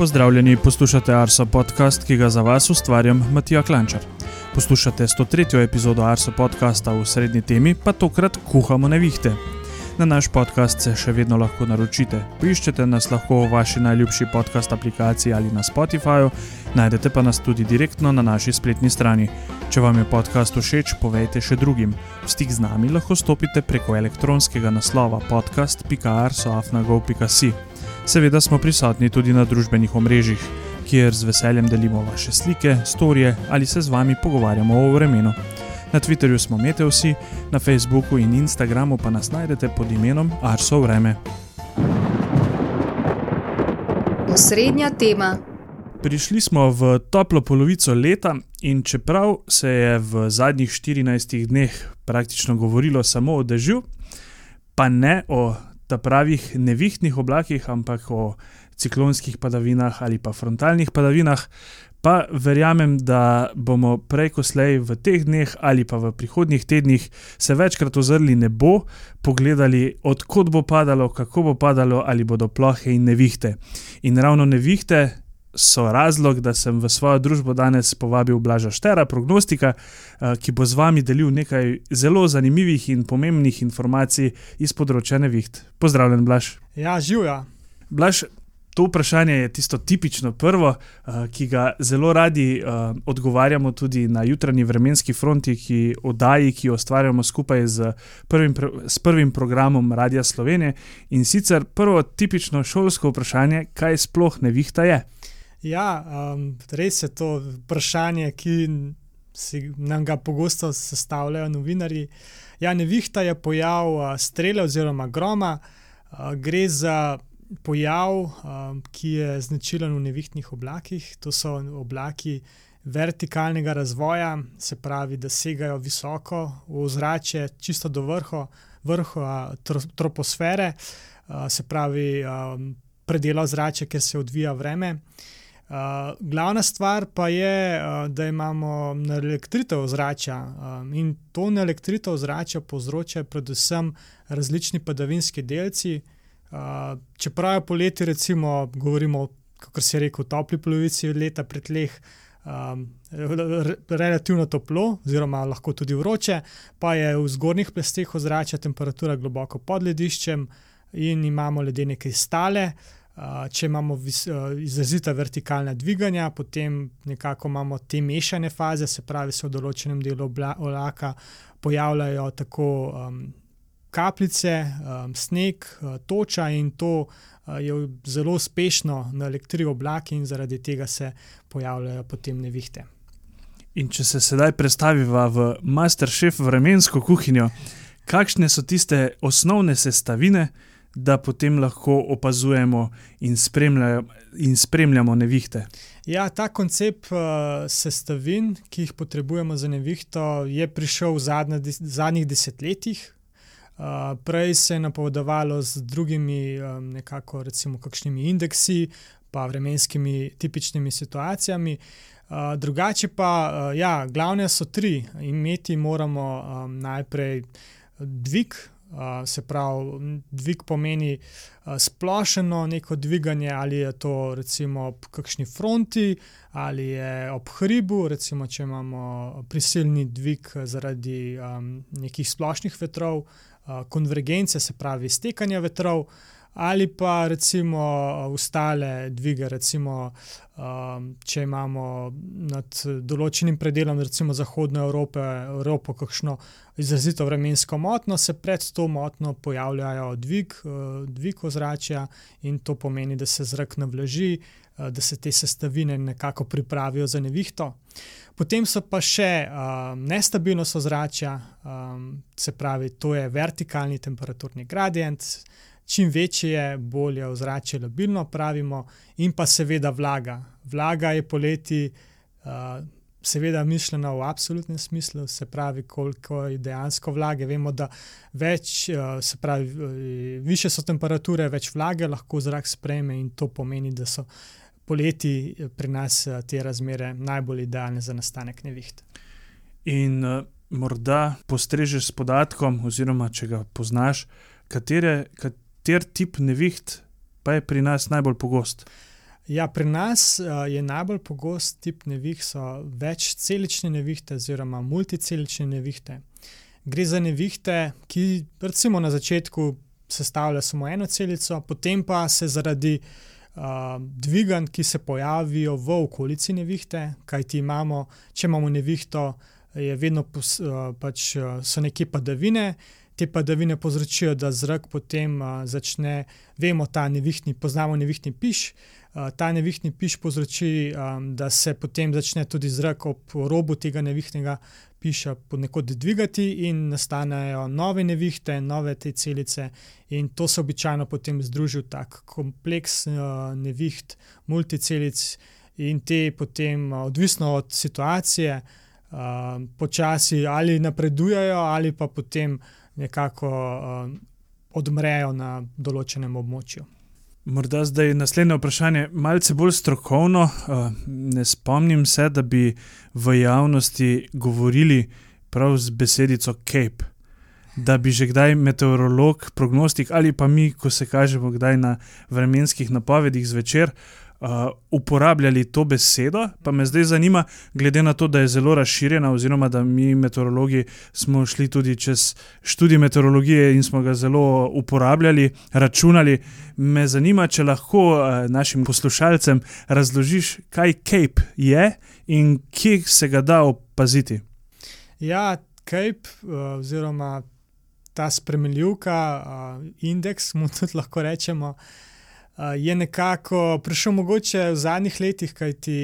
Pozdravljeni, poslušate Arso podcast, ki ga za vas ustvarjam Matija Klančar. Poslušate 103. epizodo Arso podcasta v srednji temi, pa tokrat kuhamo nevihte. Na naš podcast se še vedno lahko naročite. Poiščete nas lahko v vaši najljubši podcast aplikaciji ali na Spotifyju, najdete pa nas tudi direktno na naši spletni strani. Če vam je podcast všeč, povejte še drugim. V stik z nami lahko stopite preko elektronskega naslova podcast.arsoafnago.si. Seveda smo prisotni tudi na družbenih omrežjih, kjer z veseljem delimo vaše slike, storije ali se z vami pogovarjamo o vremenu. Na Twitterju smo Meteosi, na Facebooku in Instagramu pa nas najdete pod imenom Arso Vreme. Osrednja tema. Prišli smo v toplo polovico leta in čeprav se je v zadnjih 14 dneh praktično govorilo samo o dežju, pa ne o ta pravih nevihtnih oblakih, ampak o ciklonskih padavinah ali pa frontalnih padavinah, pa verjamem, da bomo prej ko slej v teh dneh ali pa v prihodnjih tednih se večkrat ozrli nebo, pogledali, odkot bo padalo, kako bo padalo, ali bodo plohe in nevihte. In ravno nevihte. So razlog, da sem v svojo družbo danes povabil Blaža Štera, prognostika, ki bo z vami delil nekaj zelo zanimivih in pomembnih informacij iz področja neviht. Pozdravljen, Blaž. Ja, živijo. Blaž, to vprašanje je tisto tipično prvo, uh, ki ga zelo radi uh, odgovarjamo tudi na jutranji vremenski fronti, ki oddaji, ki jo ustvarjamo skupaj z prvim, s prvim programom Radia Slovenije. In sicer prvo tipično šolsko vprašanje, kaj sploh nevihta je. Ja, um, res je to vprašanje, ki si nam ga pogosto sestavljajo novinari. Ja, nevihta je pojav uh, strele oziroma groma, uh, gre za pojav, um, ki je značilen v nevihtnih oblakih. To so oblaki vertikalnega razvoja, se pravi, da segajo visoko v ozračje, čisto do vrhu, vrhu tro, troposfere, uh, se pravi, um, predela ozračja, kjer se odvija vreme. Uh, glavna stvar pa je, uh, da imamo elektritev ozračja um, in to elektritev ozračja povzročajo predvsem različni padavinski delci, Uh, čeprav je poleti, recimo, govorimo, kot se je rekel, topli polovici leta pred leh, um, re, relativno toplo, oziroma lahko tudi vroče, pa je v zgornjih plesteh ozračja temperatura globoko pod lediščem in imamo ledene kristale. Uh, če imamo izrazita vertikalna dviganja, potem nekako imamo te mešane faze, se pravi, se v določenem delu oblaka pojavljajo tako um, kapljice, um, sneg, uh, toča in to uh, je zelo uspešno na elektriki oblaki, in zaradi tega se pojavljajo potem nevihte. In če se sedaj predstaviva v Masterchef vremensko kuhinjo, kakšne so tiste osnovne sestavine, da potem lahko opazujemo in, in spremljamo nevihte? Ja, ta koncept uh, sestavin, ki jih potrebujemo za nevihto, je prišel v zadnje, zadnjih desetletjih, Uh, prej se je napovedovalo z drugimi, um, nekako, recimo, kakšnimi indeksi, pa vremenskimi tipičnimi situacijami. Uh, drugače pa, uh, ja, glavne so tri. Imeti moramo um, najprej dvig, se pravi, dvig pomeni uh, splošno neko dviganje, ali je to recimo ob kakšni fronti, ali je ob hribu, recimo, če imamo prisilni dvig zaradi um, nekih splošnih vetrov konvergence, se pravi stekanja vetrov, ali pa recimo ostale dvige, recimo, če imamo nad določenim predelom, recimo Zahodne Evrope, Evropo, kakšno izrazito vremensko motno, se pred to motno pojavljajo dvig, dvig ozračja in to pomeni, da se zrak navlaži, da se te sestavine nekako pripravijo za nevihto. Potem so pa še um, nestabilnost ozračja, um, se pravi, to je vertikalni temperaturni gradient. Čim večje je, bolje je ozračje labilno, pravimo, in pa seveda vlaga. Vlaga je poleti, uh, seveda, mišljena v absolutnem smislu, se pravi, koliko je dejansko vlage. Vemo, da več, uh, se pravi, više so temperature, več vlage lahko zrak sprejme, in to pomeni, da so poleti pri nas eh, te razmere najbolj idealne za nastanek neviht. In uh, morda postrežeš s podatkom, oziroma če ga poznaš, katere, kater tip neviht pa je pri nas najbolj pogost. Ja, pri nas uh, je najbolj pogost tip neviht, so večcelične nevihte oziroma multicelične nevihte. Gre za nevihte, ki recimo na začetku sestavljajo samo eno celico, potem pa se zaradi uh, dviganj, ki se pojavijo v okolici nevihte, kajti imamo, če imamo nevihto, je vedno pos, uh, pač, uh, so neke padavine, te padavine povzročijo, da zrak potem uh, začne, vemo, ta nevihtni, poznamo nevihtni piš. Uh, ta nevihtni piš povzroči, um, da se potem začne tudi zrak ob robu tega nevihtnega piša ponekod dvigati in nastanejo nove nevihte, nove te celice, in to se običajno potem združi v tak kompleks uh, neviht, multicelic, in te potem, uh, odvisno od situacije, uh, počasi ali napredujejo, ali pa potem nekako uh, odmrejo na določenem območju. Morda zdaj naslednje vprašanje, malce bolj strokovno. Ne spomnim se, da bi v javnosti govorili prav z besedico Cape. Da bi že kdaj meteorolog, prognostik ali pa mi, ko se kažemo kdaj na vremenskih napovedih zvečer, uh, uporabljali to besedo, pa me zdaj zanima, glede na to, da je zelo razširjena, oziroma da mi, meteorologi, smo šli tudi čez študij meteorologije in smo ga zelo uporabljali, računali. Me zanima, če lahko uh, našim poslušalcem razložiš, kaj Cape je in kje se ga da opaziti. Ja, Cape uh, oziroma ta spremenljivka, uh, indeks, mu tudi lahko rečemo. Uh, je nekako prišel mogoče v zadnjih letih, kajti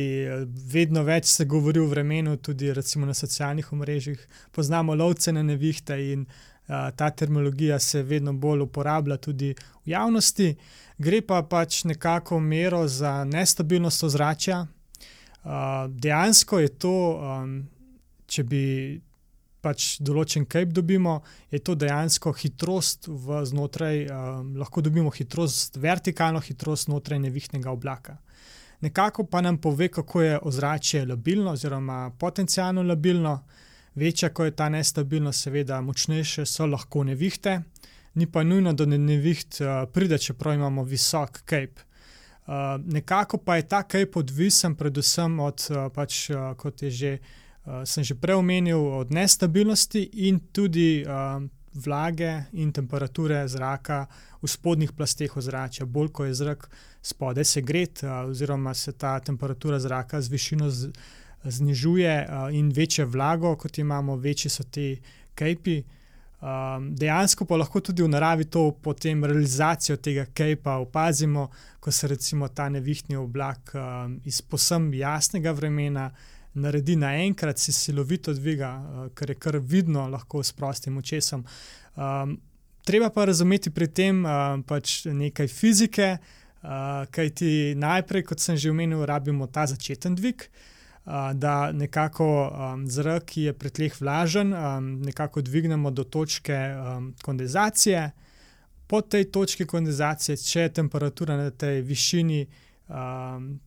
vedno več se govori o vremenu, tudi na socialnih omrežjih. Poznamo lovce na nevihte in a, ta terminologija se vedno bolj uporablja tudi v javnosti. Gre pa pač nekako mero za nestabilnost ozračja. A, dejansko je to, a, če bi pač določen cape dobimo, je to dejansko hitrost v znotraj, um, lahko dobimo hitrost, vertikalno hitrost znotraj nevihnega oblaka. Nekako pa nam pove, kako je ozračje labilno, oziroma potencijalno labilno. Večja, ko je ta nestabilnost, seveda, močnejše so lahko nevihte, ni pa nujno, da ne neviht uh, pride, čeprav imamo visok cape. Uh, nekako pa je ta cape odvisen, predvsem od, uh, pač, uh, kot je že uh, sem že prej omenil, od nestabilnosti in tudi uh, vlage in temperature zraka v spodnjih plasteh ozračja. Bolj ko je zrak spodaj segret, uh, oziroma se ta temperatura zraka z višino z, znižuje uh, in večje vlago, kot imamo, večji so ti kajpi. Um, dejansko pa lahko tudi v naravi to potem realizacijo tega kajpa opazimo, ko se recimo ta nevihtni oblak um, iz posem jasnega vremena uh, naredi naenkrat, se silovito dviga, uh, kar je kar vidno, lahko s prostim očesom. Um, treba pa razumeti pri tem uh, pač nekaj fizike, uh, kajti najprej, kot sem že omenil, rabimo ta začeten dvig. Uh, da nekako um, zrak, ki je pri tleh vlažen, um, nekako dvignemo do točke um, kondenzacije. Po tej točki kondenzacije, če je temperatura na tej višini, um,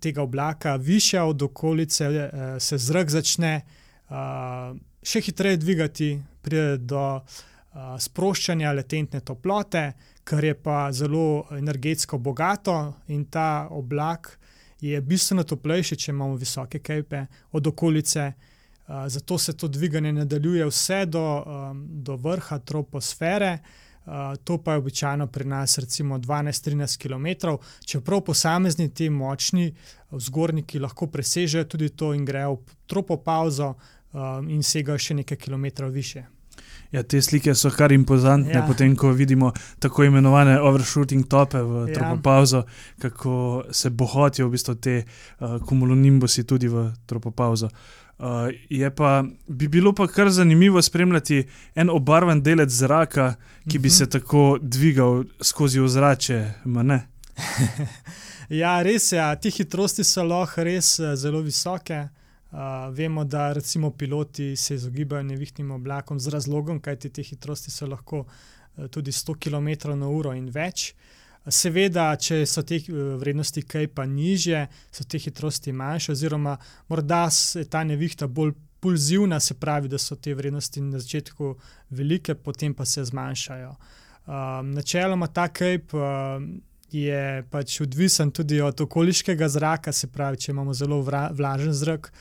tega oblaka, više od okolice, eh, se zrak začne eh, še hitreje dvigati, pride do eh, sproščanja latentne toplote, kar je pa zelo energetsko bogato, in ta oblak je bistveno toplejši, če imamo visoke kajpe od okolice. Zato se to dviganje nadaljuje vse do, do vrha troposfere. Uh, to pa je običajno pri nas, recimo 12-13 km, čeprav posamezni ti močni vzgorniki lahko presežejo tudi to in grejo v tropo pauzo um, in segajo še nekaj kilometrov više. Ja, te slike so kar impozantne, ja. potem ko vidimo tako imenovane overshooting tope v ja. tropo pauzo, kako se bohotijo v bistvu te uh, kumulonimbusi tudi v tropo pauzo. Uh, Uh, je pa bi bilo pa kar zanimivo spremljati en obarven delec zraka, ki bi uh mhm. -huh. se tako dvigal skozi ozračje. ja, res je. Ja. Te hitrosti so lahko res uh, zelo visoke. Uh, vemo, da recimo piloti se izogibajo nevihtnim oblakom z razlogom, kajti te hitrosti so lahko uh, tudi 100 km/h in več. Uh, Seveda, če so te eh, vrednosti kaj pa nižje, so te hitrosti manjše, oziroma morda je ta nevihta bolj pulzivna, se pravi, da so te vrednosti na začetku velike, potem pa se zmanjšajo. Um, načeloma ta kajp uh, je pač odvisen tudi od okoliškega zraka, se pravi, če imamo zelo vra, vlažen zrak,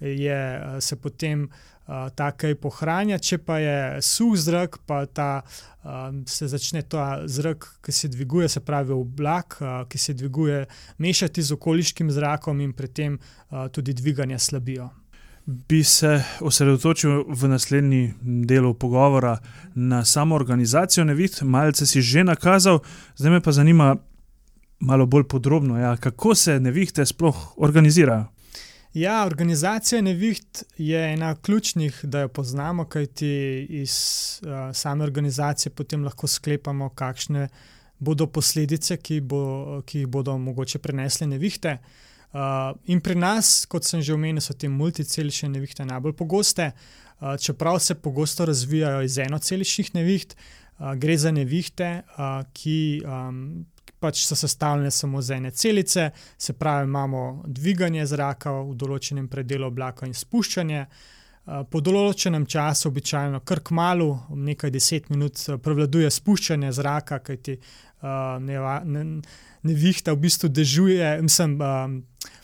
je, se potem uh, ta kaj pohranja, če pa je suh zrak, pa ta, um, se začne ta zrak, ki se dviguje, se pravi oblak, uh, ki se dviguje, mešati z okoliškim zrakom in pri tem uh, tudi dviganja slabijo. Bi se osredotočil v naslednji delu pogovora na samo organizacijo Neviht, malce si že nakazal, zdaj me pa zanima malo bolj podrobno, ja, kako se Nevihte sploh organizirajo. Ja, organizacija Neviht je ena ključnih, da jo poznamo, kajti iz uh, same organizacije potem lahko sklepamo, kakšne bodo posledice, ki, bo, ki jih bodo mogoče prenesle Nevihte. Uh, in pri nas, kot sem že omenil, so te multicelične nevihte najbolj pogoste, uh, čeprav se pogosto razvijajo iz enoceličnih neviht, uh, gre za nevihte, uh, ki um, pač so sestavljene samo iz ene celice, se pravi, imamo dviganje zraka v določenem predelu oblaka in spuščanje. Po določenem času, običajno kar k malu, nekaj deset minut, prevladuje spuščanje zraka, kajti uh, ne, ne, nevihta v bistvu dežuje, mislim, um,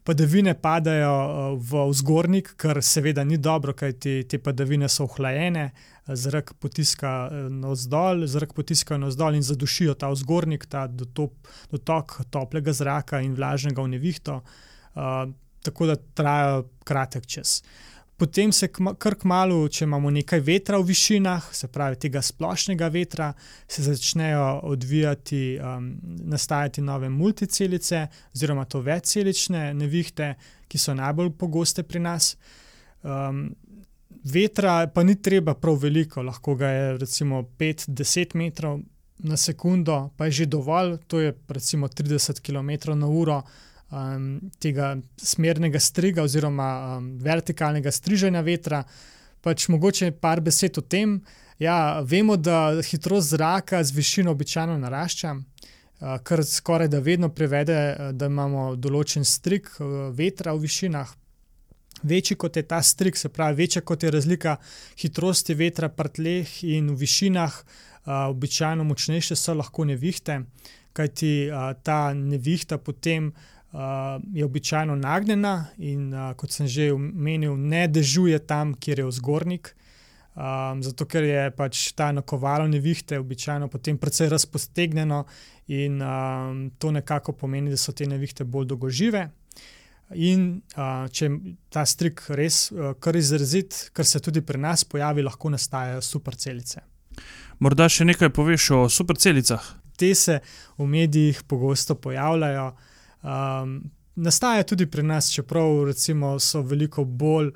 padavine padajo v vzgornik, kar seveda ni dobro, kajti te padavine so ohlajene, zrak potiska eh, navzdol, zrak potiska navzdol in zadušijo ta vzgornik, ta dotop, dotok toplega zraka in vlažnega v nevihto, uh, tako da trajajo kratek čas. Potem se kar kmalo, če imamo nekaj vetra v višinah, se pravi tega splošnega vetra, se začnejo odvijati, um, nastajati nove multicelice, oziroma to večcelične nevihte, ki so najbolj pogoste pri nas. Um, vetra pa ni treba prav veliko, lahko ga je recimo 5-10 metrov na sekundo, pa je že dovolj, to je recimo 30 km na uro um, tega smernega striga oziroma um, vertikalnega striženja vetra. Pač mogoče par besed o tem. Ja, vemo, da hitrost zraka z višino običajno narašča. Uh, kar skoraj da vedno privede, uh, da imamo določen strik uh, vetra v višinah, večji kot je ta strik, se pravi, večja kot je razlika hitrosti vetra pri tleh in v višinah, uh, običajno močnejše so lahko nevihte, kajti uh, ta nevihta potem uh, je običajno nagnjena in, uh, kot sem že omenil, ne dežuje tam, kjer je vzgornik. Um, zato, ker je pač ta nakovalo nevihte običajno potem precej razpostegnjeno, in um, to nekako pomeni, da so te nevihte bolj dolgožive. In uh, če ta strik res uh, kar izrazit, kar se tudi pri nas pojavi, lahko nastajajo supercelice. Morda še nekaj poveš o supercelicah. Te se v medijih pogosto pojavljajo. Um, nastajajo tudi pri nas, čeprav recimo, so veliko bolj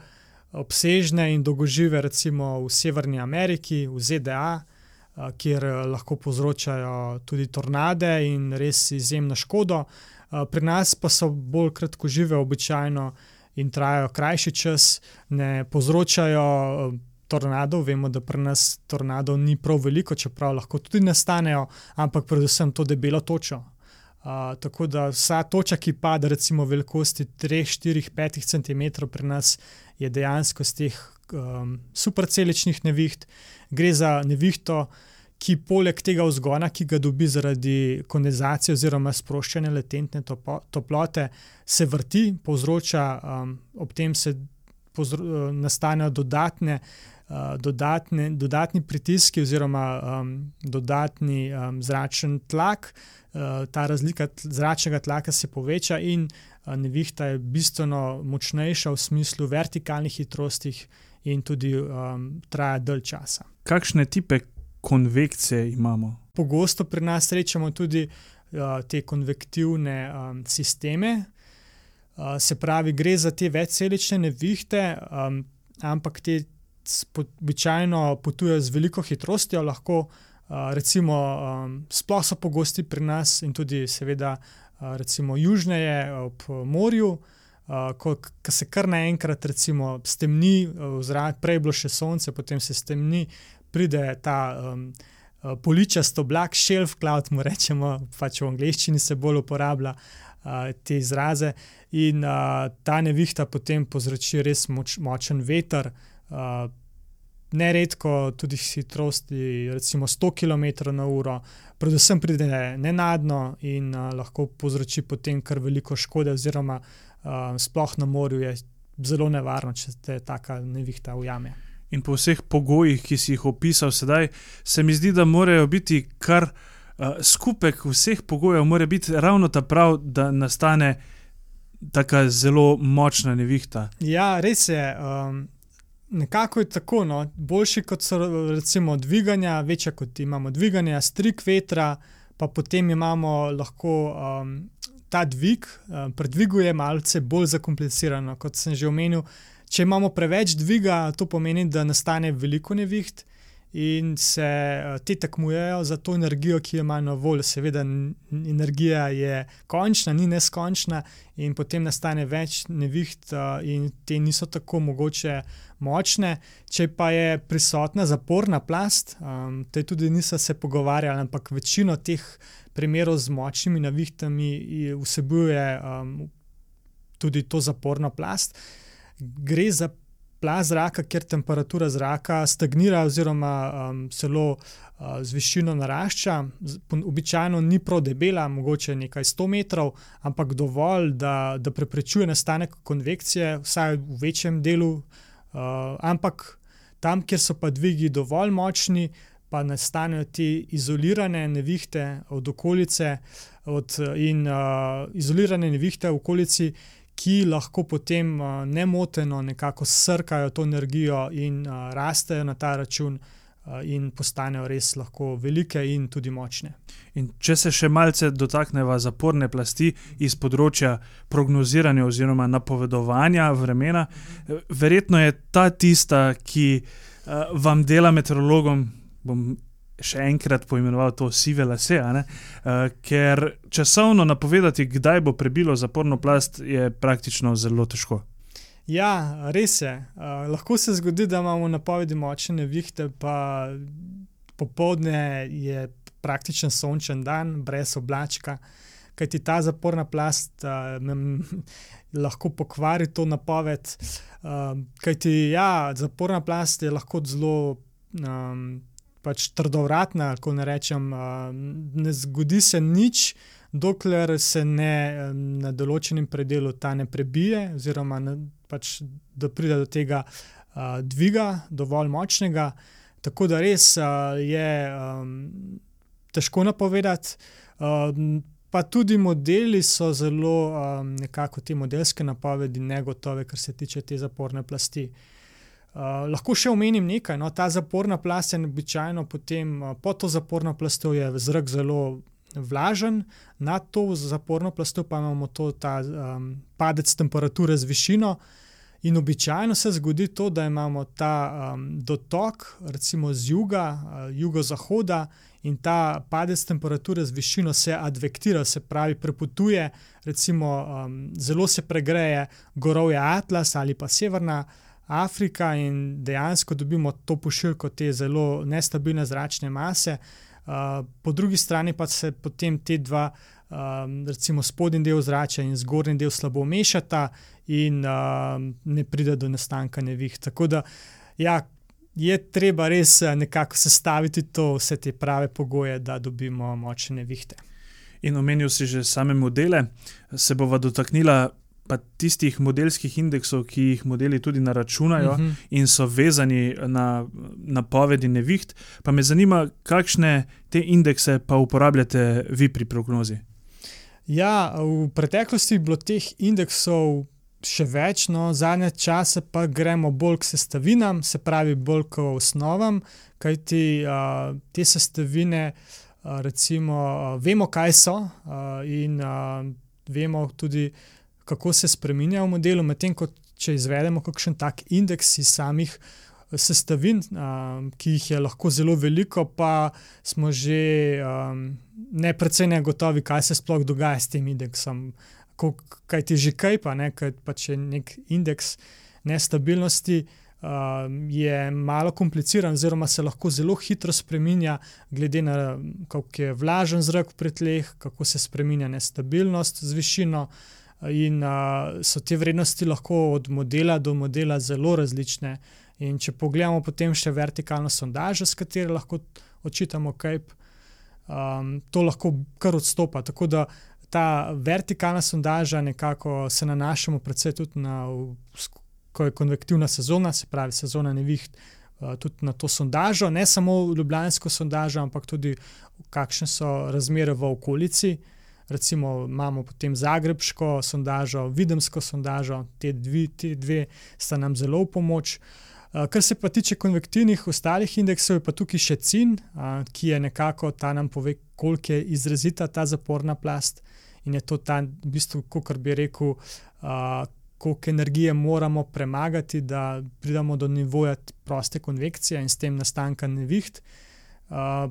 obsežne in dolgožive, recimo v Severni Ameriki, v ZDA, uh, kjer lahko povzročajo tudi tornade in res izjemno škodo. Eh, pri nas pa so bolj kratkožive, običajno in trajajo krajši čas, ne povzročajo eh, tornadov. Vemo, da pri nas tornadov ni prav veliko, čeprav lahko tudi nastanejo, ampak predvsem to debelo točo. Uh, tako da vsa toča, ki pada, recimo velikosti 3, 4, 5 cm, pri nas je dejansko z teh um, superceličnih neviht. Gre za nevihto, uh, ki poleg tega vzgona, ki ga dobi zaradi kondenzacije oziroma sproščanja latentne topo, toplote, se vrti, povzroča, um, ob tem se povzro, uh, nastanejo dodatne, uh, dodatne, dodatni pritiski oziroma um, dodatni um, zračni tlak. Uh, ta razlika zračnega tlaka se poveča, in uh, nevihta je bistveno močnejša v smislu vertikalnih hitrosti, in tudi um, traja dalj časa. Kakšne tipe konvekcije imamo. Pogosto pri nas srečamo tudi uh, te konvektivne um, sisteme, uh, se pravi, gre za te večcelične nevihte, um, ampak te običajno potujejo z veliko hitrostjo, lahko uh, recimo um, sploh so pogosti pri nas in tudi, seveda, uh, južneje ob morju. Uh, ko, ko se kar naenkrat, recimo, stemni, uh, prej je bilo še sonce, potem se stemni, pride ta um, uh, poličast oblak, shelf cloud, mu rečemo, pač v angleščini se bolj uporablja uh, te izraze. In uh, ta nevihta potem povzroči res moč, močen veter, uh, neredko tudi hitrosti, recimo 100 km/h, predvsem pride nenadno in uh, lahko povzroči potem kar veliko škode, oziroma uh, sploh na morju je zelo nevarno, če te taka nevihta ujame. In po vseh pogojih, ki si jih opisal sedaj, se mi zdi, da morajo biti kar uh, skupek vseh pogojev, mora biti ravno ta prav, da nastane tako zelo močna nevihta. Ja, res je. Um, nekako je tako. No. Boljši kot so recimo dviganja, večja kot imamo dviganja, strik vetra, pa potem imamo lahko. Um, Ta dvig, uh, predviguje malce bolj zakomplicirano. Kot sem že omenil, če imamo preveč dviga, to pomeni, da nastane veliko neviht, in se uh, ti tekmujejo za to energijo, ki jo imajo na voljo. Seveda, energija je končna, ni neskončna, in potem nastane več neviht, uh, in te niso tako mogoče močne. Če pa je prisotna zaporna plast, um, te tudi niso se pogovarjali, ampak večino teh primerov z močnimi nevihtami vsebuje um, tudi to zaporno plast. Gre za plaz zraka, kjer temperatura zraka stagnira, oziroma um, celo uh, z višino narašča. Običajno ni prav debela, mogoče nekaj 100 metrov, ampak dovolj, da, da preprečuje nastanek konvekcije, vsaj v večjem delu. Uh, ampak tam, kjer so pa dvigi dovolj močni, pa nastanejo te izolirane nevihte od okolice, od, in uh, izolirane nevihte v okolici ki lahko potem uh, nemoteno nekako srkajo to energijo in uh, rastejo na ta račun. In postanejo res lahko velike in tudi močne. In če se še malce dotaknemo zaporne plasti iz področja prognoziranja oziroma napovedovanja vremena, verjetno je ta tista, ki vam dela meteorologom, bom še enkrat poimenoval to sive lase, uh, ker časovno napovedati, kdaj bo prebilo zaporno plast, je praktično zelo težko. Ja, res je. Uh, lahko se zgodi, da imamo napovedi močne vihte, pa popoldne je praktičen sončen dan, brez oblačka. Kaj ti ta zaporna plast uh, lahko pokvari to napoved? Uh, kaj ti ja, zaporna plast je lahko zelo um, pač trdovratna, ko ne rečem, ne zgodi se nič, dokler se ne na določenem predelu ta ne prebije, oziroma ne, pač, da pride do tega dviga, dovolj močnega. Tako da res je um, težko napovedati. Um, pa tudi modeli so zelo, um, nekako te modelske napovedi, negotove, kar se tiče te zaporne plasti. Uh, Uh, lahko še omenim nekaj. No, ta zaporna plast je običajno potem, uh, pod to zaporno plastjo je zrak zelo vlažen, nad to zaporno plastjo pa imamo to, ta um, padec temperature z višino. In običajno se zgodi to, da imamo ta um, dotok, recimo z juga, uh, jugozahoda, in ta padec temperature z višino se advektira, se pravi, prepotuje, recimo um, zelo se pregreje gorovje Atlas ali pa severna. Afrika in dejansko dobimo to pošiljko te zelo nestabilne zračne mase, uh, po drugi strani pa se potem te dva, um, recimo spodnji del zrača in zgornji del slabo mešata in um, ne pride do nastanka nevih. Tako da ja, je treba res uh, nekako sestaviti to, vse te prave pogoje, da dobimo močne nevihte. In omenil si že same modele, se bova dotaknila pa tistih modelskih indeksov, ki jih modeli tudi naračunajo uh mhm. -huh. in so vezani na napovedi neviht. Pa me zanima, kakšne te indekse pa uporabljate vi pri prognozi. Ja, v preteklosti je bilo teh indeksov še več, no zadnje čase pa gremo bolj k sestavinam, se pravi, bolj k osnovam, kajti uh, te sestavine, uh, recimo, uh, vemo, kaj so uh, in uh, vemo tudi, kako se spremenja v modelu, medtem ko če izvedemo kakšen tak indeks iz samih eh, sestavin, um, ki jih je lahko zelo veliko, pa smo že um, ne precej negotovi, kaj se sploh dogaja s tem indeksom. Kaj ti že kaj, pa ne, kaj pa če nek indeks nestabilnosti. Uh, je malo kompliciran, oziroma se lahko zelo hitro spremenja, glede na to, kako je vlažen zrak v tleh, kako se spremenja nestabilnost z višino, uh, In uh, so te vrednosti lahko od modela do modela zelo različne. In če pogledamo potem še vertikalno sondažo, s katero lahko odčitamo Cape, um, to lahko kar odstopa. Tako da ta vertikalna sondaža nekako se nanašamo predvsem tudi na, ko je konvektivna sezona, se pravi sezona neviht, uh, tudi na to sondažo, ne samo ljubljansko sondažo, ampak tudi kakšne so razmere v okolici. Recimo imamo potem Zagrebsko sondažo, Videmsko sondažo, te dve, te dve sta nam zelo v pomoč. Uh, kar se pa tiče konvektivnih ostalih indeksov, je pa tukaj še CIN, uh, ki je nekako ta nam pove, koliko je izrazita ta zaporna plast in je to ta, v bistvu, kot bi rekel, uh, koliko energije moramo premagati, da pridemo do nivoja proste konvekcije in s tem nastanka neviht. Uh,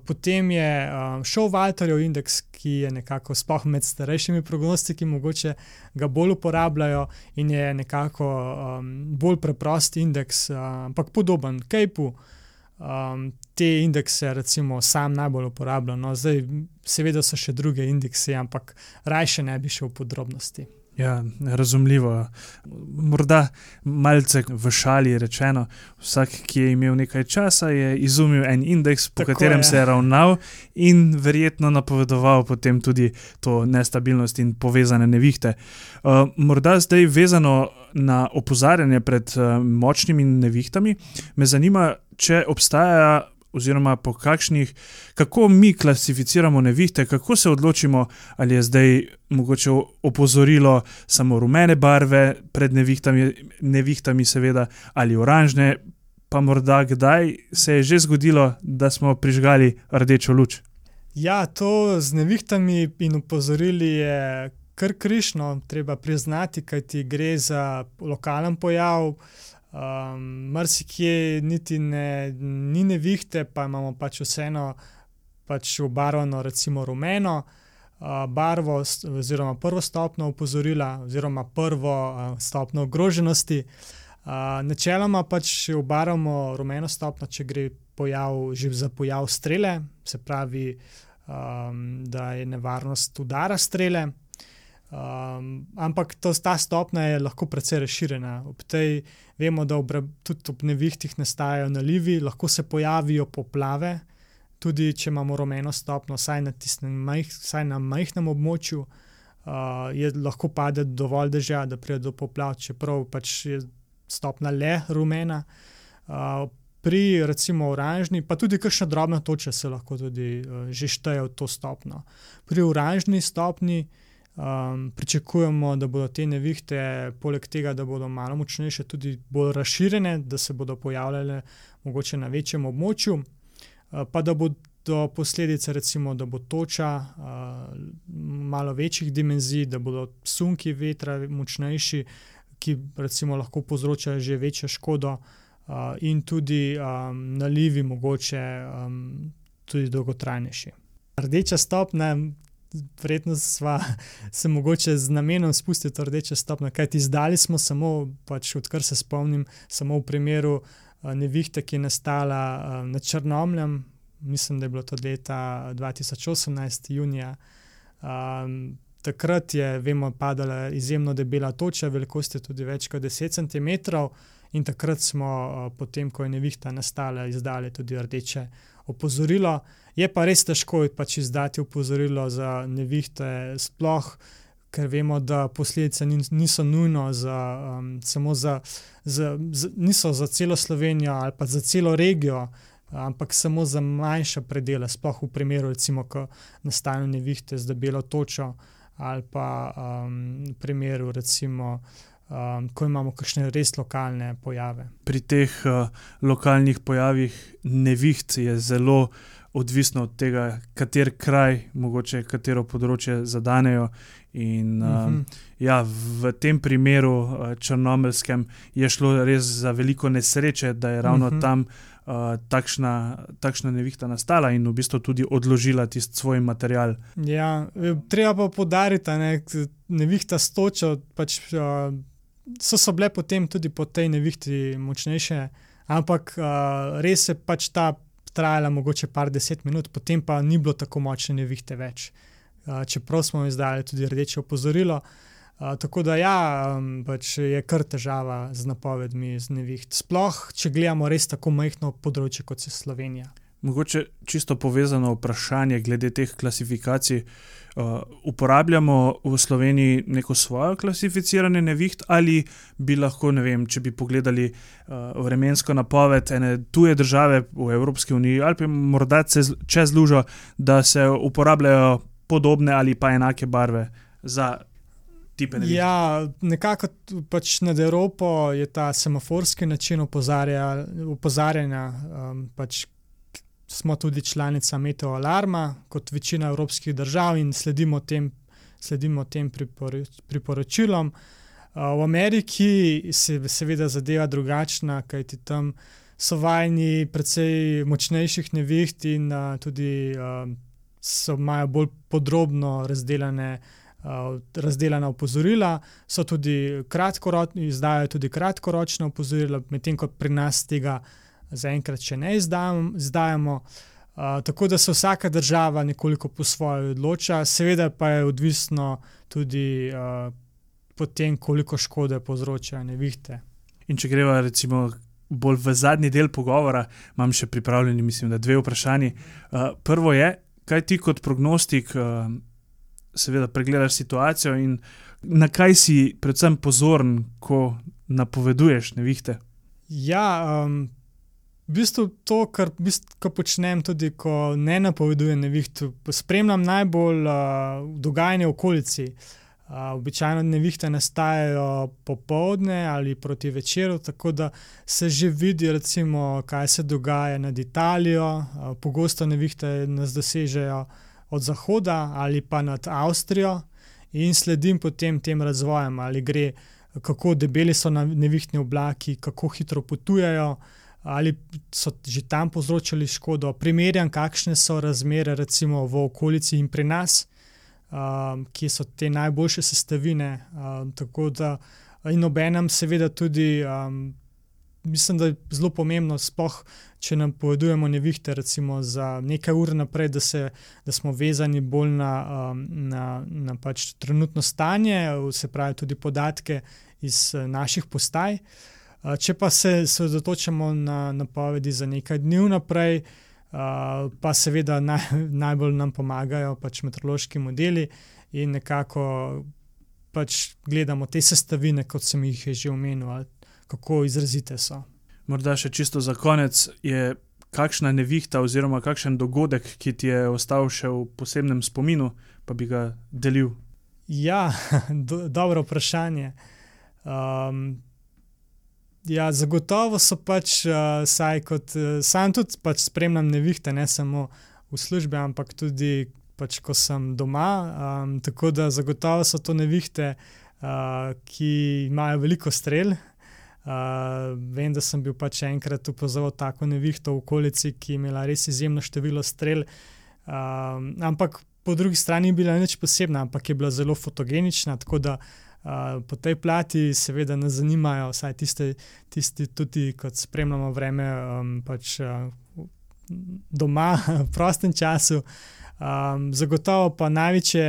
potem je uh, šel Walterjev indeks, ki je nekako spoh med starejšimi prognostiki, mogoče ga bolj uporabljajo in je nekako um, bolj preprost indeks, uh, ampak podoben Kejpu. Um, te indekse, recimo, sam najbolj uporabljam. No, zdaj, seveda, so še druge indekse, ampak raje ne bi šel v podrobnosti. Ja, razumljivo. Morda malce v šali rečeno, vsak, ki je imel nekaj časa, je izumil en indeks, po Tako katerem je. se je ravnal in verjetno napovedoval potem tudi to nestabilnost in povezane nevihte. Uh, morda zdaj vezano na opozarjanje pred uh, močnimi nevihtami, me zanima, če obstaja oziroma po kakšnih, kako mi klasificiramo nevihte, kako se odločimo, ali je zdaj mogoče opozorilo samo rumene barve pred nevihtami, nevihtami seveda, ali oranžne, pa morda kdaj se je že zgodilo, da smo prižgali rdečo luč. Ja, to z nevihtami in opozorili je kar krišno, treba priznati, kaj ti gre za lokalen pojav. Um, Mrzikje niti ne, ni nevihte, pa imamo pač vseeno pač obarvano, recimo rumeno uh, barvo, oziroma prvo stopno opozorila, oziroma prvo uh, stopno ogroženosti. Uh, načeloma pač obarvamo rumeno stopno, če gre pojav, že za pojav strele, se pravi, um, da je nevarnost udara strele. Um, ampak to, ta stopnja je lahko precej razširjena. Ob tej vemo, da ob, tudi ob nevihtih nastajajo nalivi, lahko se pojavijo poplave, tudi če imamo rumeno stopno, vsaj na, majh, vsaj na majhnem območju, uh, je lahko pade dovolj dežja, da pride do poplav, čeprav pač je stopna le rumena. Uh, pri recimo oranžni, pa tudi kakšna drobna točka se lahko tudi uh, že šteje v to stopno. Pri oranžni stopni. Um, pričakujemo, da bodo te nevihte, poleg tega, da bodo malo močnejše, tudi bolj razširjene, da se bodo pojavljale mogoče na večjem območju, uh, pa da bodo posledice, recimo, da bo toča uh, malo večjih dimenzij, da bodo sunki vetra močnejši, ki recimo lahko povzročajo že večjo škodo, uh, in tudi um, nalivi, mogoče um, tudi dolgotrajnejši. Rdeča stopnja, Verjetno smo se mogoče z namenom spustili v rdeče stopnje, kajti izdali smo samo, pač odkar se spomnim, samo v primeru uh, nevihte, ki je nastala uh, na Črnomljem, mislim, da je bilo to leta 2018, junija. Um, takrat je, vemo, padala izjemno debela toča, velikost je tudi več kot 10 cm, in takrat smo, uh, potem ko je nevihta nastala, izdali tudi rdeče opozorilo. Je pa res težko pač izdati opozorilo za nevihte, sploh, ker vemo, da posledice niso nujno za, um, samo za, za, za, niso za celo Slovenijo ali pa za celo regijo, ampak samo za manjše predele, sploh v primeru, recimo, ko nastanejo nevihte z debelo točo ali pa um, primeru, recimo. Um, ko imamo kakšne res lokalne pojave. Pri teh uh, lokalnih pojavih neviht je zelo odvisno od tega, kater kraj, mogoče katero področje zadanejo. In, uh, uh -huh. ja, v tem primeru, uh, črnomelskem, je šlo res za veliko nesreče, da je ravno uh mhm. -huh. tam uh, takšna, takšna nevihta nastala in v bistvu tudi odložila tisti svoj material. Ja, treba pa podariti, da ne, nevihta stoča. Pač, uh, so, so bile potem tudi po tej nevihti močnejše, ampak uh, res je pač ta trajala mogoče par deset minut, potem pa ni bilo tako močne nevihte več. Uh, čeprav smo izdali tudi rdeče opozorilo. Uh, tako da ja, um, pač je kar težava z napovedmi z neviht. Sploh, če gledamo res tako majhno področje kot je Slovenija. Mogoče čisto povezano vprašanje glede teh klasifikacij. Uh, uporabljamo v Sloveniji neko svojo klasificiranje neviht, ali bi lahko, ne vem, če bi pogledali uh, vremensko napoved ene tuje države v Evropski uniji, ali pa morda čez lužo, da se uporabljajo podobne ali pa enake barve za tipe neviht. Ja, nekako pač nad Evropo je ta semaforski način opozarjanja. Um, pač smo tudi članica Meteo Alarma, kot večina evropskih držav, in sledimo tem, sledimo tem priporočilom. V Ameriki se seveda zadeva drugačna, kajti tam so vajeni precej močnejših neviht in tudi so imajo bolj podrobno razdeljene. Razdeljena opozorila, so tudi kratkoročna, izdajajo tudi kratkoročna opozorila, medtem ko pri nas tega zaenkrat še ne izdajamo. Uh, tako da se vsaka država nekoliko po svoje odloča, seveda pa je odvisno tudi uh, potem, koliko škode povzročajo nevihte. In če greva recimo bolj v zadnji del pogovora, imam še pripravljeni, mislim, da dve vprašanji. Uh, prvo je, kaj ti kot prognostik, uh, seveda, pregledaš situacijo in na kaj si predvsem pozoren, ko napoveduješ nevihte? Ja, um, V bistvu to, kar, kar počnem, tudi ko ne napovedujem nevihto, spremljam najbolj uh, dogajanje v okolici. Uh, običajno nevihte nastajajo popovdne ali proti večeru, tako da se že vidi, recimo, kaj se dogaja nad Italijo. Uh, pogosto nevihte nas dosežejo od zahoda ali pa nad Avstrijo, in sledim potem tem razvojem, ali gre, kako debeli so nevihtni oblaki, kako hitro potujejo ali so že tam povzročili škodo. Primerjam, kakšne so razmere recimo v okolici in pri nas, um, kje so te najboljše sestavine. Um, da, in obenem, seveda, tudi um, mislim, da je zelo pomembno, spoh, če nam povedujemo nevihte, recimo za nekaj ur naprej, da, se, da smo vezani bolj na, um, na, na pač trenutno stanje, se pravi, tudi podatke iz uh, naših postaj. Če pa se osredotočamo na napovedi za nekaj dni naprej, pa seveda naj, najbolj nam pomagajo pač meteorološki modeli in nekako pač gledamo te sestavine, kot sem jih že omenil, kako izrazite so. Morda še čisto za konec je. Kakšna nevihta, oziroma kakšen dogodek, ki ti je ostal še v posebnem spominu, pa bi ga delil? Ja, do, dobro vprašanje. Um, Ja, zagotovo so pač, uh, saj kot uh, sam tudi pač spremljam nevihte, ne samo v službi, ampak tudi pač, ko sem doma. Um, tako da zagotovo so to nevihte, uh, ki imajo veliko strelj. Uh, vem, da sem bil pač enkrat upozoril tako nevihto v okolici, ki je imela res izjemno število strelj. Um, ampak po drugi strani ni bila nič posebna, ampak je bila zelo fotogenična. Tako da uh, po tej plati, seveda, nas zanimajo, vsaj tiste, tisti, tudi kot spremljamo vreme, um, pač uh, doma, v prostem času. Um, zagotovo pa največje,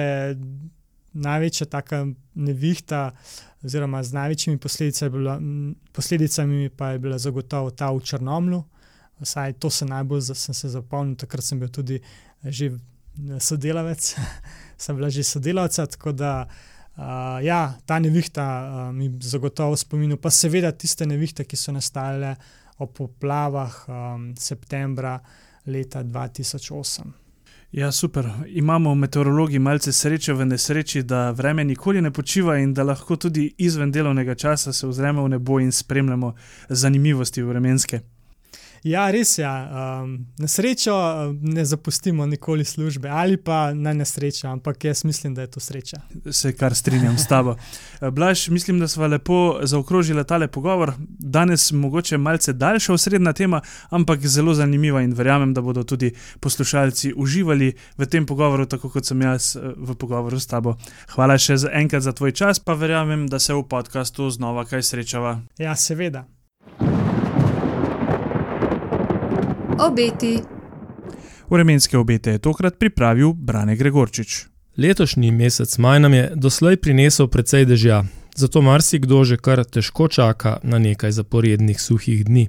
največja taka nevihta, oziroma z največjimi posledicami, bila, posledicami pa je bila zagotovo ta v Črnomlu. Vsaj to se najbolj sem se zapomnil, takrat sem bil tudi že sodelavec, sem bila že sodelavca, uh, ja, ta nevihta uh, mi zagotovo spominja, pa seveda tiste nevihte, ki so nastale ob poplavah um, septembra leta 2008. Ja, super. Imamo meteorologi malce sreče v nesreči, da vreme nikoli ne počiva in da lahko tudi izven delovnega časa se ozremo v nebo in spremljamo zanimivosti vremenske. Ja, res je. Ja. Um, na srečo ne zapustimo nikoli službe, ali pa na nesrečo, ampak jaz mislim, da je to sreča. Se kar strinjam s tabo. Blaž, mislim, da smo lepo zaokrožili tale pogovor. Danes mogoče malce daljša osrednja tema, ampak zelo zanimiva in verjamem, da bodo tudi poslušalci uživali v tem pogovoru, tako kot sem jaz v pogovoru s tabo. Hvala še enkrat za tvoj čas, pa verjamem, da se v podkastu znova kaj srečava. Ja, seveda. Obeti. Vremenske obete je tokrat pripravil Brane Gregorčič. Letošnji mesec maj nam je doslej prinesel precej dežja, zato marsikdo že kar težko čaka na nekaj zaporednih suhih dni.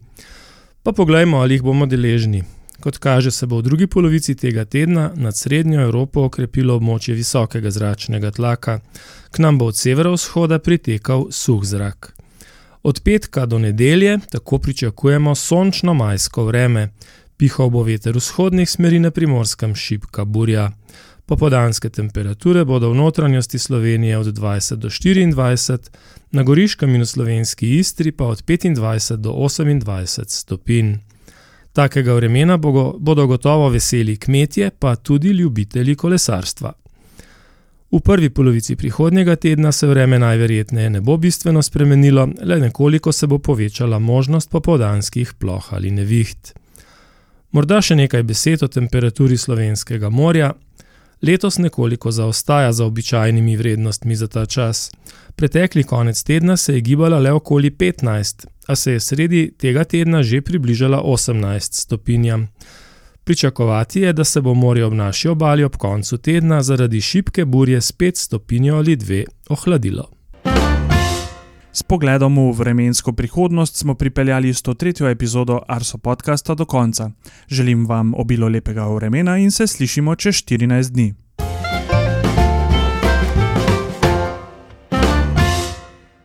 Pa poglejmo, ali jih bomo deležni. Kot kaže, se bo v drugi polovici tega tedna nad srednjo Evropo okrepilo območje visokega zračnega tlaka, k nam bo od severovzhoda pritekal suh zrak. Od petka do nedelje tako pričakujemo sončno majsko vreme, pihal bo veter vzhodnih smeri na primorskem šipka burja. Popodanske temperature bodo v notranjosti Slovenije od 20 do 24, na goriškem in v slovenski Istri pa od 25 do 28 stopinj. Takega vremena bodo gotovo veseli kmetje, pa tudi ljubitelji kolesarstva. V prvi polovici prihodnjega tedna se vreme najverjetneje ne bo bistveno spremenilo, le nekoliko se bo povečala možnost popoldanskih ploh ali neviht. Morda še nekaj besed o temperaturi slovenskega morja. Letos nekoliko zaostaja za običajnimi vrednostmi za ta čas. Pretekli konec tedna se je gibala le okoli 15, a se je sredi tega tedna že približala 18 stopinjam. Pričakovati je, da se bo morje ob naši obali ob koncu tedna zaradi šibke burje spet stopinjo ali dve ohladilo. S pogledom v vremensko prihodnost smo pripeljali 103. epizodo Arso podcasta do konca. Želim vam obilo lepega vremena in se slišimo čez 14 dni.